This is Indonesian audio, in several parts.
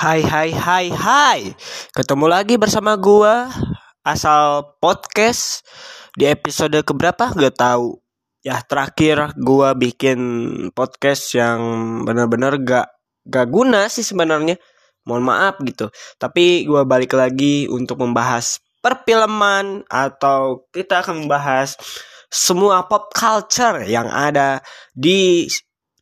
Hai hai hai hai. Ketemu lagi bersama gua Asal podcast Di episode keberapa? Gak tahu. Ya terakhir gua bikin podcast yang bener-bener gak gak guna sih sebenarnya. Mohon maaf gitu. Tapi gua balik lagi untuk membahas perfilman Atau kita akan membahas semua pop culture yang ada di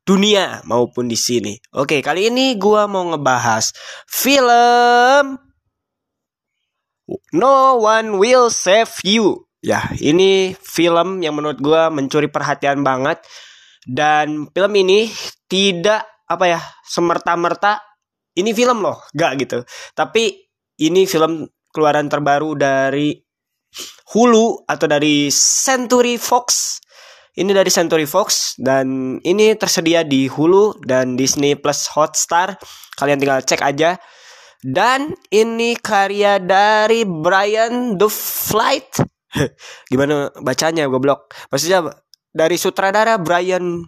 dunia maupun di sini. Oke, kali ini gua mau ngebahas film No One Will Save You. Ya, ini film yang menurut gua mencuri perhatian banget dan film ini tidak apa ya semerta-merta ini film loh, gak gitu. Tapi ini film keluaran terbaru dari Hulu atau dari Century Fox ini dari Century Fox dan ini tersedia di Hulu dan Disney Plus Hotstar. Kalian tinggal cek aja. Dan ini karya dari Brian The Flight. Gimana bacanya goblok? Maksudnya dari sutradara Brian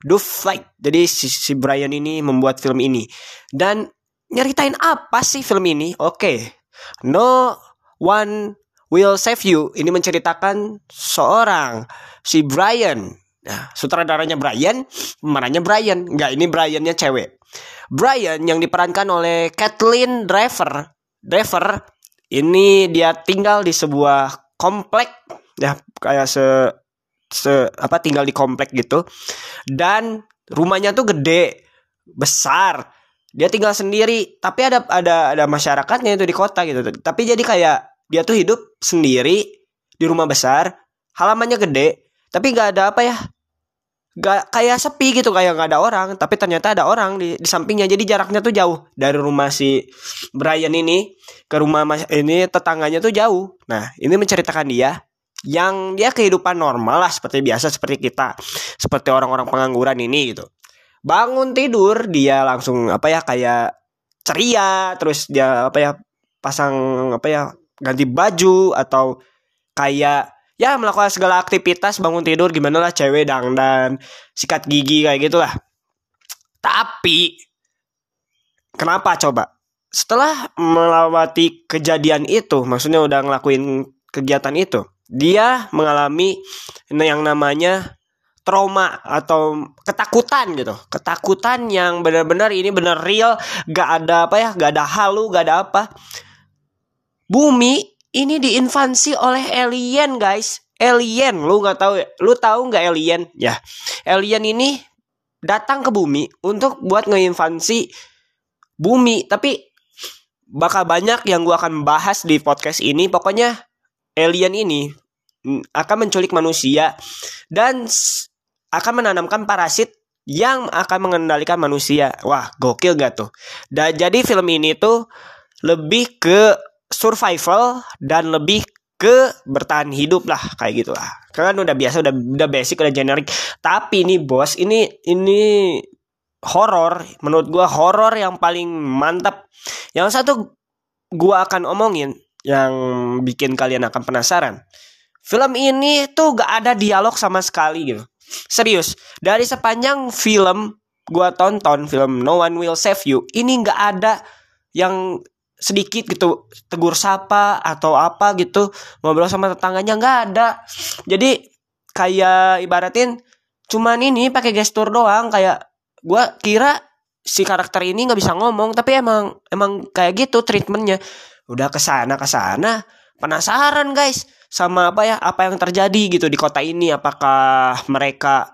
The Flight. Jadi si, si Brian ini membuat film ini. Dan nyeritain apa sih film ini? Oke. Okay. No one Will Save You ini menceritakan seorang si Brian. Nah, sutradaranya Brian, pemerannya Brian. Enggak, ini Briannya cewek. Brian yang diperankan oleh Kathleen Driver. Driver ini dia tinggal di sebuah komplek ya kayak se se apa tinggal di komplek gitu. Dan rumahnya tuh gede, besar. Dia tinggal sendiri, tapi ada ada ada masyarakatnya itu di kota gitu. Tapi jadi kayak dia tuh hidup sendiri di rumah besar halamannya gede tapi nggak ada apa ya Gak kayak sepi gitu kayak nggak ada orang tapi ternyata ada orang di, di sampingnya. Jadi jaraknya tuh jauh dari rumah si Brian ini ke rumah mas ini tetangganya tuh jauh. Nah ini menceritakan dia yang dia kehidupan normal lah seperti biasa seperti kita seperti orang-orang pengangguran ini gitu. Bangun tidur dia langsung apa ya kayak ceria terus dia apa ya pasang apa ya ganti baju atau kayak ya melakukan segala aktivitas bangun tidur gimana lah cewek dangdan sikat gigi kayak gitulah. Tapi kenapa coba? Setelah melewati kejadian itu maksudnya udah ngelakuin kegiatan itu dia mengalami yang namanya trauma atau ketakutan gitu. Ketakutan yang benar-benar ini benar real gak ada apa ya gak ada halu gak ada apa bumi ini diinvasi oleh alien guys. Alien. Lu nggak tahu ya? Lu tahu nggak alien? Ya. Alien ini datang ke bumi untuk buat ngeinvasi bumi. Tapi bakal banyak yang gua akan bahas di podcast ini. Pokoknya alien ini akan menculik manusia dan akan menanamkan parasit yang akan mengendalikan manusia. Wah, gokil gak tuh? Dan jadi film ini tuh lebih ke survival dan lebih ke bertahan hidup lah kayak gitu lah kan udah biasa udah udah basic udah generik. Tapi ini bos ini ini horor menurut gua horor yang paling mantap. Yang satu gua akan omongin yang bikin kalian akan penasaran. Film ini tuh gak ada dialog sama sekali gitu. Serius dari sepanjang film gua tonton film No One Will Save You ini gak ada yang sedikit gitu tegur sapa atau apa gitu ngobrol sama tetangganya nggak ada. Jadi kayak ibaratin cuman ini pakai gestur doang kayak gue kira si karakter ini nggak bisa ngomong tapi emang emang kayak gitu treatmentnya. Udah ke sana ke sana penasaran guys sama apa ya apa yang terjadi gitu di kota ini. Apakah mereka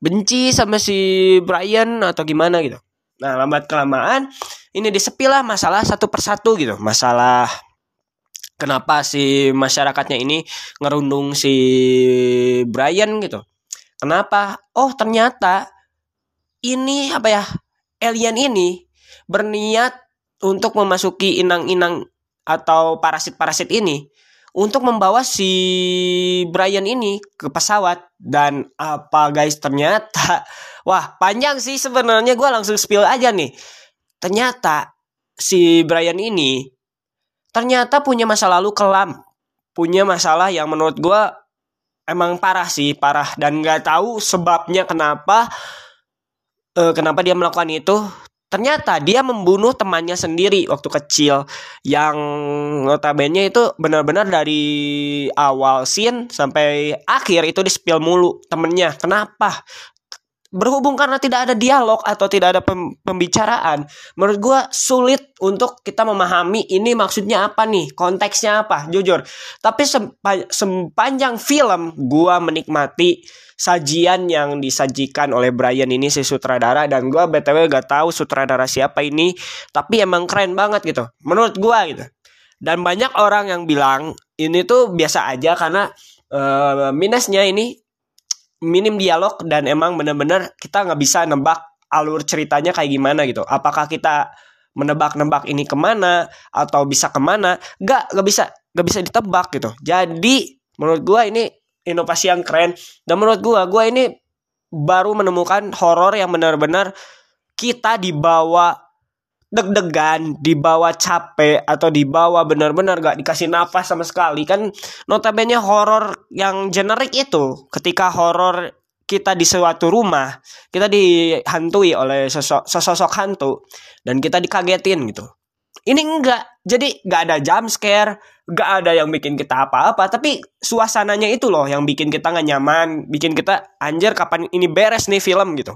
benci sama si Brian atau gimana gitu. Nah, lambat kelamaan ini disepilah masalah satu persatu gitu. Masalah kenapa si masyarakatnya ini ngerundung si Brian gitu. Kenapa? Oh, ternyata ini apa ya? Alien ini berniat untuk memasuki inang-inang atau parasit-parasit ini untuk membawa si Brian ini ke pesawat dan apa guys ternyata wah panjang sih sebenarnya gue langsung spill aja nih ternyata si Brian ini ternyata punya masa lalu kelam. Punya masalah yang menurut gue emang parah sih parah. Dan nggak tahu sebabnya kenapa uh, kenapa dia melakukan itu. Ternyata dia membunuh temannya sendiri waktu kecil yang notabene itu benar-benar dari awal scene sampai akhir itu di spill mulu temennya. Kenapa berhubung karena tidak ada dialog atau tidak ada pembicaraan menurut gue sulit untuk kita memahami ini maksudnya apa nih konteksnya apa jujur. Tapi sepanjang film gue menikmati sajian yang disajikan oleh Brian ini si sutradara dan gue btw gak tahu sutradara siapa ini tapi emang keren banget gitu menurut gue gitu. Dan banyak orang yang bilang ini tuh biasa aja karena uh, minusnya ini minim dialog dan emang bener-bener kita nggak bisa nebak alur ceritanya kayak gimana gitu. Apakah kita menebak-nebak ini ke mana atau bisa ke mana? Gak, gak bisa, gak bisa ditebak gitu. Jadi menurut gua ini inovasi yang keren dan menurut gua, gua ini baru menemukan horor yang benar-benar kita dibawa deg-degan, dibawa capek atau dibawa benar-benar gak dikasih nafas sama sekali. Kan notabene horor yang generik itu ketika horor kita di suatu rumah kita dihantui oleh sosok sosok hantu dan kita dikagetin gitu. Ini enggak. Jadi gak ada jump scare gak ada yang bikin kita apa-apa tapi suasananya itu loh yang bikin kita gak nyaman bikin kita anjir kapan ini beres nih film gitu.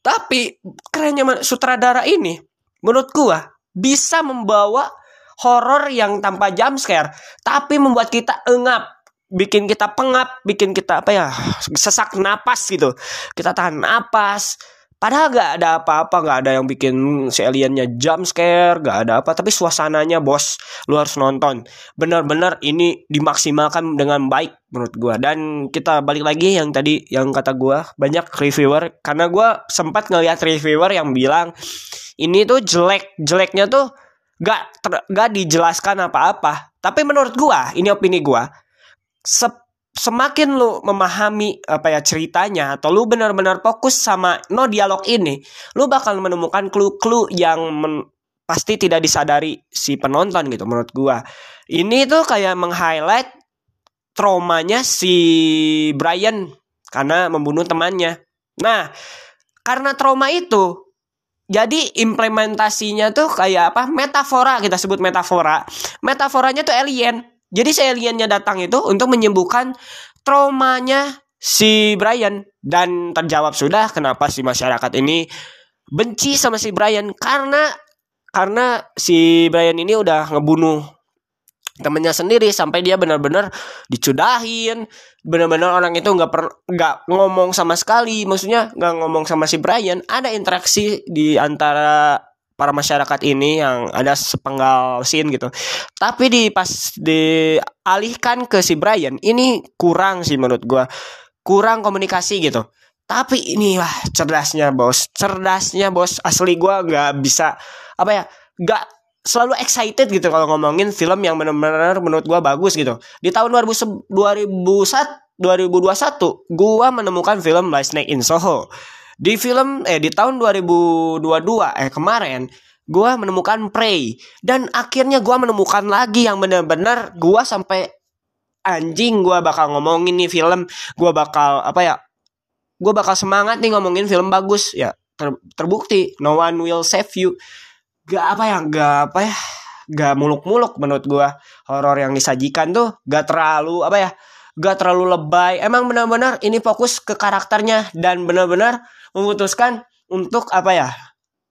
Tapi kerennya sutradara ini menurut gua bisa membawa horor yang tanpa jump scare tapi membuat kita engap bikin kita pengap bikin kita apa ya sesak napas gitu. Kita tahan napas Padahal gak ada apa-apa, gak ada yang bikin si aliennya jump scare, gak ada apa. Tapi suasananya bos, lu harus nonton. Bener-bener ini dimaksimalkan dengan baik menurut gua. Dan kita balik lagi yang tadi yang kata gua banyak reviewer karena gua sempat ngeliat reviewer yang bilang ini tuh jelek, jeleknya tuh gak ter, gak dijelaskan apa-apa. Tapi menurut gua, ini opini gua, semakin lu memahami apa ya ceritanya atau lu benar-benar fokus sama no dialog ini, lu bakal menemukan clue-clue yang men pasti tidak disadari si penonton gitu menurut gua. Ini tuh kayak meng-highlight traumanya si Brian karena membunuh temannya. Nah, karena trauma itu jadi implementasinya tuh kayak apa? Metafora kita sebut metafora. Metaforanya tuh alien. Jadi si aliennya datang itu untuk menyembuhkan traumanya si Brian. Dan terjawab sudah kenapa si masyarakat ini benci sama si Brian? Karena karena si Brian ini udah ngebunuh temennya sendiri sampai dia benar-benar dicudahin. Benar-benar orang itu nggak per nggak ngomong sama sekali. Maksudnya nggak ngomong sama si Brian. Ada interaksi di antara para masyarakat ini yang ada sepenggal scene gitu. Tapi di pas dialihkan ke si Brian ini kurang sih menurut gua. Kurang komunikasi gitu. Tapi ini wah cerdasnya bos, cerdasnya bos asli gua nggak bisa apa ya, nggak selalu excited gitu kalau ngomongin film yang benar-benar menurut gua bagus gitu. Di tahun 2000, 2001 2021 gua menemukan film Last Night in Soho di film eh di tahun 2022 eh kemarin gua menemukan Prey dan akhirnya gua menemukan lagi yang benar-benar gua sampai anjing gua bakal ngomongin nih film, gua bakal apa ya? Gua bakal semangat nih ngomongin film bagus ya. Ter, terbukti No One Will Save You. Gak apa ya, gak apa ya, gak muluk-muluk menurut gua. Horor yang disajikan tuh gak terlalu apa ya? Gak terlalu lebay. Emang benar-benar ini fokus ke karakternya dan benar-benar memutuskan untuk apa ya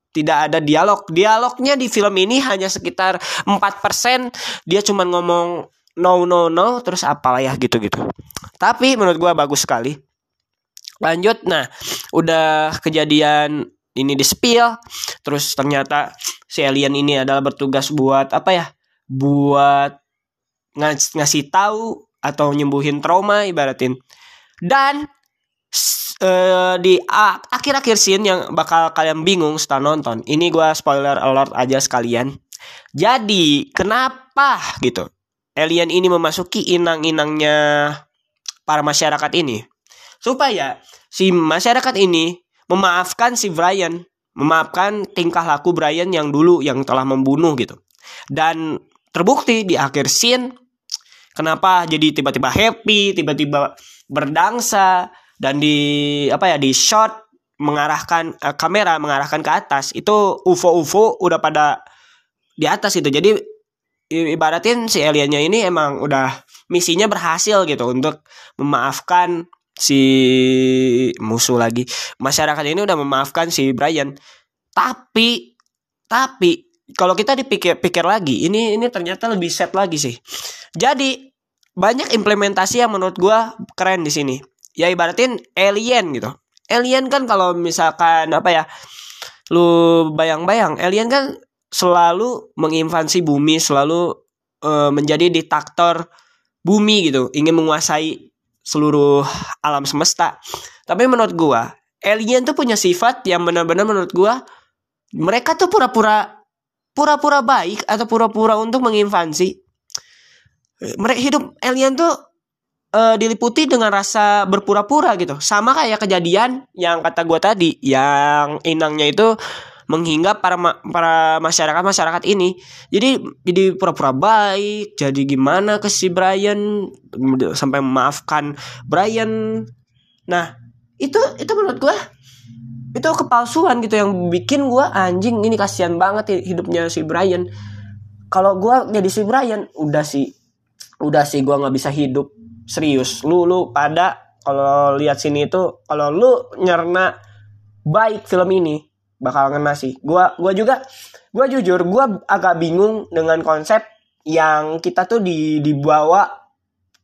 tidak ada dialog. Dialognya di film ini hanya sekitar 4%. Dia cuma ngomong no no no terus apalah ya gitu-gitu. Tapi menurut gua bagus sekali. Lanjut nah, udah kejadian ini di spill terus ternyata si alien ini adalah bertugas buat apa ya? Buat ngas ngasih tahu atau nyembuhin trauma ibaratin. Dan uh, di akhir-akhir scene yang bakal kalian bingung setelah nonton. Ini gue spoiler alert aja sekalian. Jadi kenapa gitu alien ini memasuki inang-inangnya para masyarakat ini supaya si masyarakat ini memaafkan si Brian, memaafkan tingkah laku Brian yang dulu yang telah membunuh gitu. Dan terbukti di akhir scene kenapa jadi tiba-tiba happy, tiba-tiba berdangsa, dan di apa ya di shot mengarahkan uh, kamera mengarahkan ke atas itu UFO UFO udah pada di atas itu. Jadi ibaratin si aliennya ini emang udah misinya berhasil gitu untuk memaafkan si musuh lagi. Masyarakat ini udah memaafkan si Brian. Tapi tapi kalau kita dipikir-pikir lagi ini ini ternyata lebih set lagi sih. Jadi banyak implementasi yang menurut gua keren di sini ya ibaratin alien gitu alien kan kalau misalkan apa ya lu bayang-bayang alien kan selalu menginvasi bumi, selalu uh, menjadi diktator bumi gitu, ingin menguasai seluruh alam semesta. Tapi menurut gua, alien tuh punya sifat yang benar-benar menurut gua mereka tuh pura-pura pura-pura baik atau pura-pura untuk menginvasi. Mereka hidup alien tuh uh, diliputi dengan rasa berpura-pura gitu. Sama kayak kejadian yang kata gua tadi, yang inangnya itu menghinggap para ma para masyarakat masyarakat ini. Jadi jadi pura-pura baik jadi gimana ke si Brian sampai memaafkan Brian. Nah itu itu menurut gue itu kepalsuan gitu yang bikin gue anjing ini kasihan banget hidupnya si Brian. Kalau gue jadi si Brian udah sih udah sih gue nggak bisa hidup serius lu lu pada kalau lihat sini itu kalau lu nyerna baik film ini bakal ngena sih. Gua gua juga gua jujur gua agak bingung dengan konsep yang kita tuh di dibawa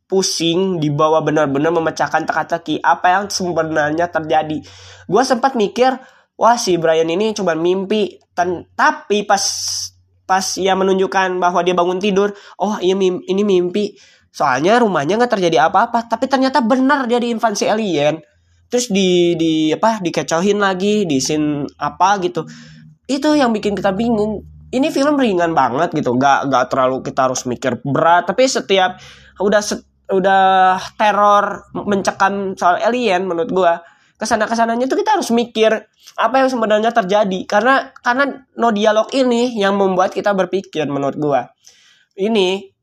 pusing, dibawa benar-benar memecahkan teka-teki apa yang sebenarnya terjadi. Gua sempat mikir, wah si Brian ini cuma mimpi. Ten, tapi pas pas ia menunjukkan bahwa dia bangun tidur, oh iya ini mimpi. Soalnya rumahnya nggak terjadi apa-apa, tapi ternyata benar dia diinvasi alien. Terus di di apa dikecohin lagi di scene apa gitu. Itu yang bikin kita bingung. Ini film ringan banget gitu nggak nggak terlalu kita harus mikir berat tapi setiap udah set, udah teror mencekam soal alien menurut gua ke sana ke sananya itu kita harus mikir apa yang sebenarnya terjadi. Karena karena no dialog ini yang membuat kita berpikir menurut gua. Ini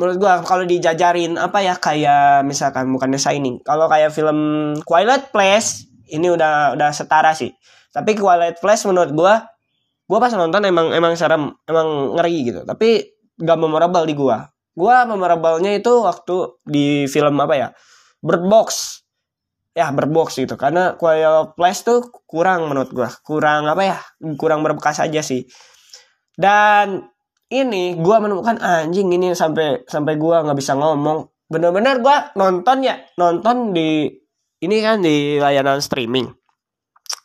menurut gua kalau dijajarin apa ya kayak misalkan bukannya Shining kalau kayak film Twilight Place ini udah udah setara sih. Tapi Twilight Place menurut gua gua pas nonton emang emang serem emang ngeri gitu. Tapi gak memorable di gua. Gua memorablenya itu waktu di film apa ya Bird Box. Ya Bird Box gitu. Karena Twilight Place tuh kurang menurut gua. Kurang apa ya kurang berbekas aja sih. Dan ini gue menemukan anjing ini sampai sampai gue nggak bisa ngomong. Bener-bener gue nonton ya nonton di ini kan di layanan streaming.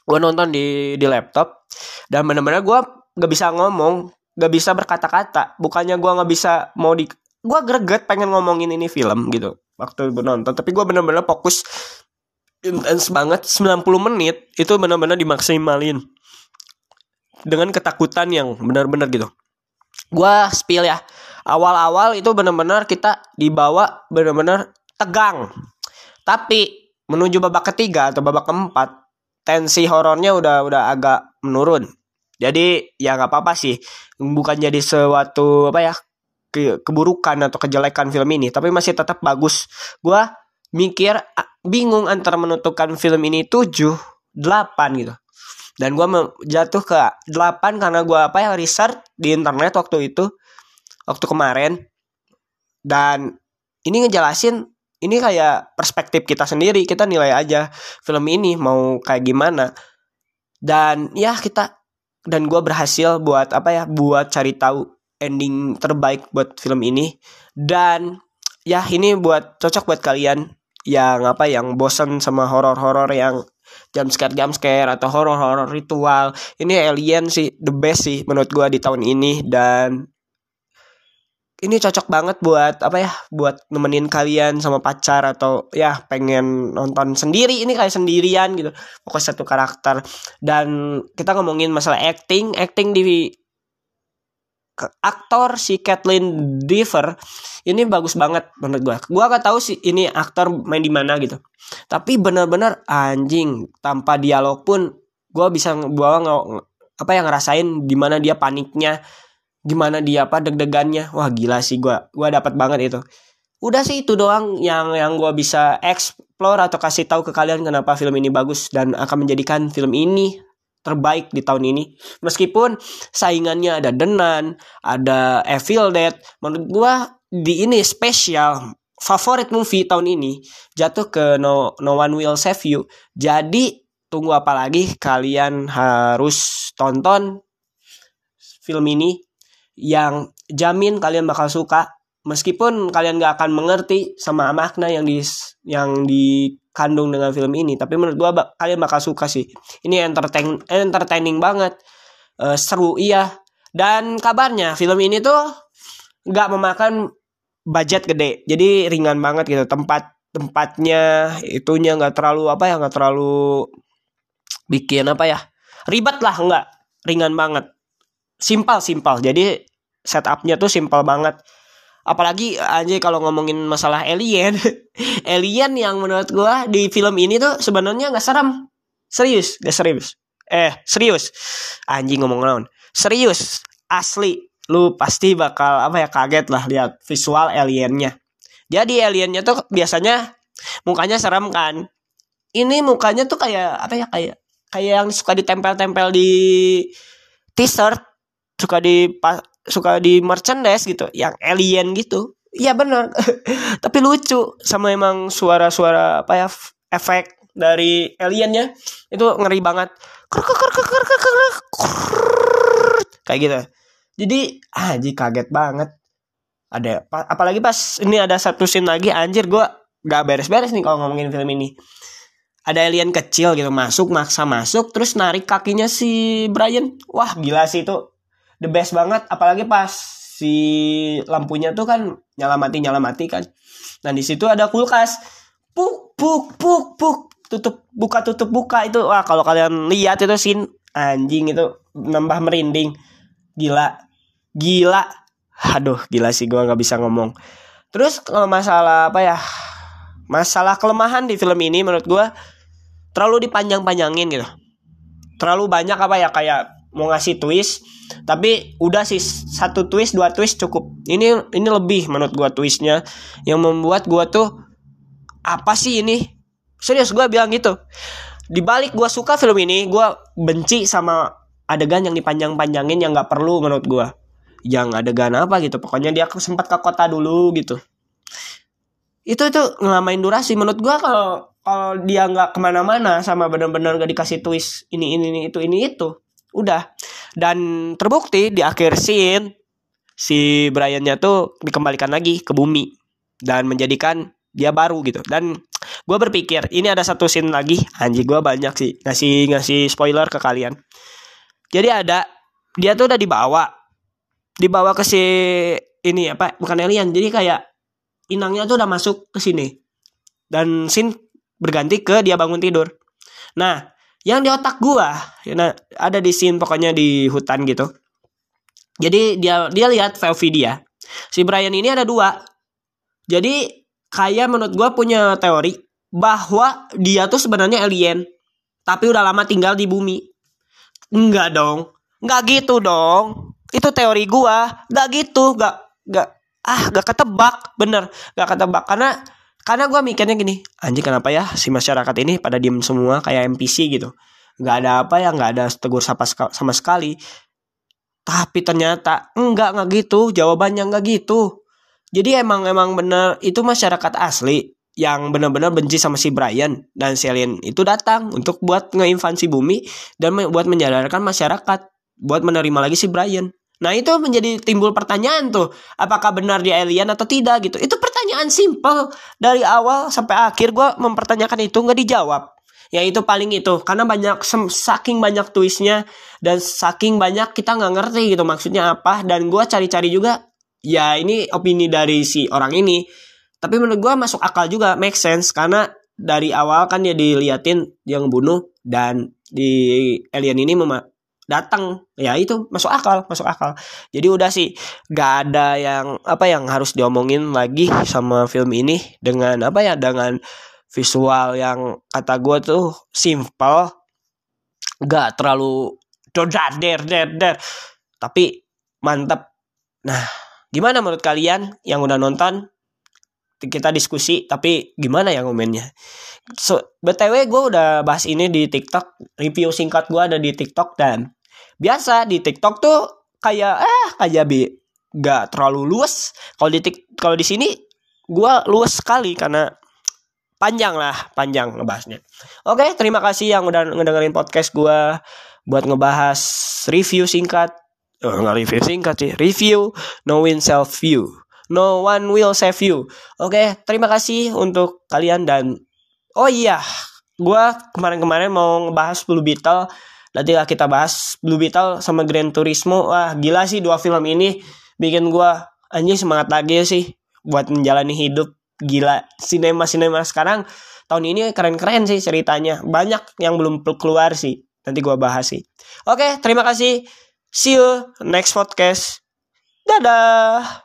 Gue nonton di di laptop dan bener-bener gue nggak bisa ngomong nggak bisa berkata-kata. Bukannya gue nggak bisa mau di gue greget pengen ngomongin ini film gitu waktu gue nonton. Tapi gue bener-bener fokus intens banget 90 menit itu bener-bener dimaksimalin. Dengan ketakutan yang benar-benar gitu Gua spill ya. Awal-awal itu benar-benar kita dibawa benar-benar tegang. Tapi menuju babak ketiga atau babak keempat, tensi horornya udah udah agak menurun. Jadi ya nggak apa-apa sih. Bukan jadi suatu apa ya ke, keburukan atau kejelekan film ini, tapi masih tetap bagus. Gua mikir bingung antara menentukan film ini 7, 8 gitu dan gue jatuh ke 8 karena gue apa ya research di internet waktu itu waktu kemarin. Dan ini ngejelasin ini kayak perspektif kita sendiri kita nilai aja film ini mau kayak gimana. Dan ya kita dan gue berhasil buat apa ya buat cari tahu ending terbaik buat film ini. Dan ya ini buat cocok buat kalian yang apa yang bosan sama horor-horor yang jam scare jam scare atau horror horror ritual. Ini alien sih the best sih menurut gue di tahun ini. Dan ini cocok banget buat apa ya buat nemenin kalian sama pacar atau ya pengen nonton sendiri. Ini kayak sendirian gitu. Pokoknya satu karakter. Dan kita ngomongin masalah acting. Acting di aktor si Kathleen Dever ini bagus banget menurut gue. Gue gak tahu sih ini aktor main di mana gitu. Tapi bener-bener anjing tanpa dialog pun gue bisa bawa apa yang ngerasain gimana dia paniknya, gimana dia apa deg-degannya. Wah gila sih gue. Gue dapat banget itu. Udah sih itu doang yang yang gue bisa explore atau kasih tahu ke kalian kenapa film ini bagus dan akan menjadikan film ini terbaik di tahun ini. Meskipun saingannya ada Denan, ada Evil Dead, menurut gua di ini spesial favorit movie tahun ini jatuh ke No No One Will Save You. Jadi tunggu apa lagi kalian harus tonton film ini yang jamin kalian bakal suka meskipun kalian gak akan mengerti sama makna yang di yang dikandung dengan film ini tapi menurut gua kalian bakal suka sih. Ini entertain entertaining banget. Uh, seru iya. Dan kabarnya film ini tuh nggak memakan budget gede. Jadi ringan banget gitu. Tempat tempatnya itunya nggak terlalu apa ya nggak terlalu bikin apa ya ribet lah nggak. Ringan banget. Simpel simpel. Jadi setupnya tuh simpel banget apalagi aja kalau ngomongin masalah alien. Alien yang menurut gua di film ini tuh sebenarnya nggak serem. Serius gak serius. Eh serius. Anjing ngomong naon. Serius. Asli. Lu pasti bakal apa ya kaget lah lihat visual aliennya. Jadi aliennya tuh biasanya mukanya serem kan. Ini mukanya tuh kayak apa ya kayak kayak yang suka ditempel-tempel di t-shirt suka di suka di merchandise gitu yang alien gitu. Iya benar. Tapi lucu sama emang suara-suara apa ya efek dari aliennya itu ngeri banget. Kayak gitu. Jadi anjir kaget banget. Ada apalagi pas ini ada satu scene lagi anjir gue gak beres-beres nih kalau ngomongin film ini. Ada alien kecil gitu masuk maksa masuk terus narik kakinya si Brian. Wah gila sih itu the best banget apalagi pas si lampunya tuh kan nyala mati nyala mati kan. Nah di situ ada kulkas. Puk puk puk puk. Tutup buka tutup buka itu. Wah kalau kalian lihat itu sin anjing itu nambah merinding. Gila. Gila. Aduh gila sih gue nggak bisa ngomong. Terus kalau masalah apa ya? Masalah kelemahan di film ini menurut gue terlalu dipanjang-panjangin gitu. Terlalu banyak apa ya kayak mau ngasih twist tapi udah sih satu twist dua twist cukup. Ini ini lebih menurut gua twistnya. Yang membuat gua tuh apa sih ini? Serius gua bilang gitu. Di balik gua suka film ini gua benci sama adegan yang dipanjang-panjangin yang nggak perlu menurut gua. Yang adegan apa gitu pokoknya dia sempat ke kota dulu gitu. Itu itu ngelamain durasi. Menurut gua kalau kalau dia nggak ke mana-mana sama benar-benar gak dikasih twist ini ini, ini itu ini itu udah dan terbukti di akhir scene si Briannya tuh dikembalikan lagi ke bumi dan menjadikan dia baru gitu. Dan gue berpikir ini ada satu scene lagi. Anjing gue banyak sih ngasih ngasih spoiler ke kalian. Jadi ada dia tuh udah dibawa. Dibawa ke si ini apa bukan alien. Jadi kayak inangnya tuh udah masuk ke sini. Dan scene berganti ke dia bangun tidur. Nah yang di otak gua nah, ada di scene pokoknya di hutan gitu. Jadi dia dia lihat VOV dia. Si Brian ini ada dua. Jadi kayak menurut gua punya teori bahwa dia tuh sebenarnya alien tapi udah lama tinggal di bumi. Enggak dong. Enggak gitu dong. Itu teori gua. Enggak gitu. Enggak enggak ah enggak ketebak. Bener enggak ketebak. Karena karena gue mikirnya gini anjing kenapa ya si masyarakat ini pada diem semua kayak NPC gitu? Nggak ada apa ya nggak ada tegur sapa sama sekali. Tapi ternyata enggak nggak gitu. Jawabannya nggak gitu. Jadi emang emang bener itu masyarakat asli yang benar-benar benci sama si Brian dan si alien itu datang untuk buat ngeinvasi bumi dan buat menjadarkan masyarakat buat menerima lagi si Brian Nah itu menjadi timbul pertanyaan tuh Apakah benar dia alien atau tidak gitu. Itu pertanyaan simple. Dari awal sampai akhir gue mempertanyakan itu nggak dijawab. Ya itu paling itu. Karena banyak saking banyak twistnya Dan saking banyak kita nggak ngerti gitu maksudnya apa. Dan gue cari-cari juga Ya ini opini dari si orang ini. Tapi menurut gue masuk akal juga Make sense. Karena dari awal kan dia diliatin Dia ngebunuh Dan di alien ini datang ya itu masuk akal masuk akal. Jadi udah sih gak ada yang apa yang harus diomongin lagi sama film ini dengan apa ya dengan visual yang kata gue tuh simple. Gak terlalu dodar der der der tapi mantep. Nah gimana menurut kalian yang udah nonton? Kita diskusi tapi gimana ya komennya? So btw gue udah bahas ini di tiktok review singkat gue ada di tiktok dan biasa di tiktok tuh kayak eh kayak bi gak terlalu luas. Kalau di kalau di sini gue luas sekali karena panjang lah panjang ngebahasnya. Oke terima kasih yang udah ngedengerin podcast gue buat ngebahas review singkat. Oh, nggak review singkat sih review no win self view. No one will save you. Oke terima kasih untuk kalian dan oh iya gue kemarin-kemarin mau ngebahas Blue Beetle nanti lah kita bahas Blue Beetle sama Gran Turismo wah gila sih dua film ini bikin gue anjing semangat lagi sih buat menjalani hidup gila sinema sinema sekarang tahun ini keren-keren sih ceritanya banyak yang belum keluar sih Nanti gue bahas sih. Oke, terima kasih. See you next podcast. Dadah.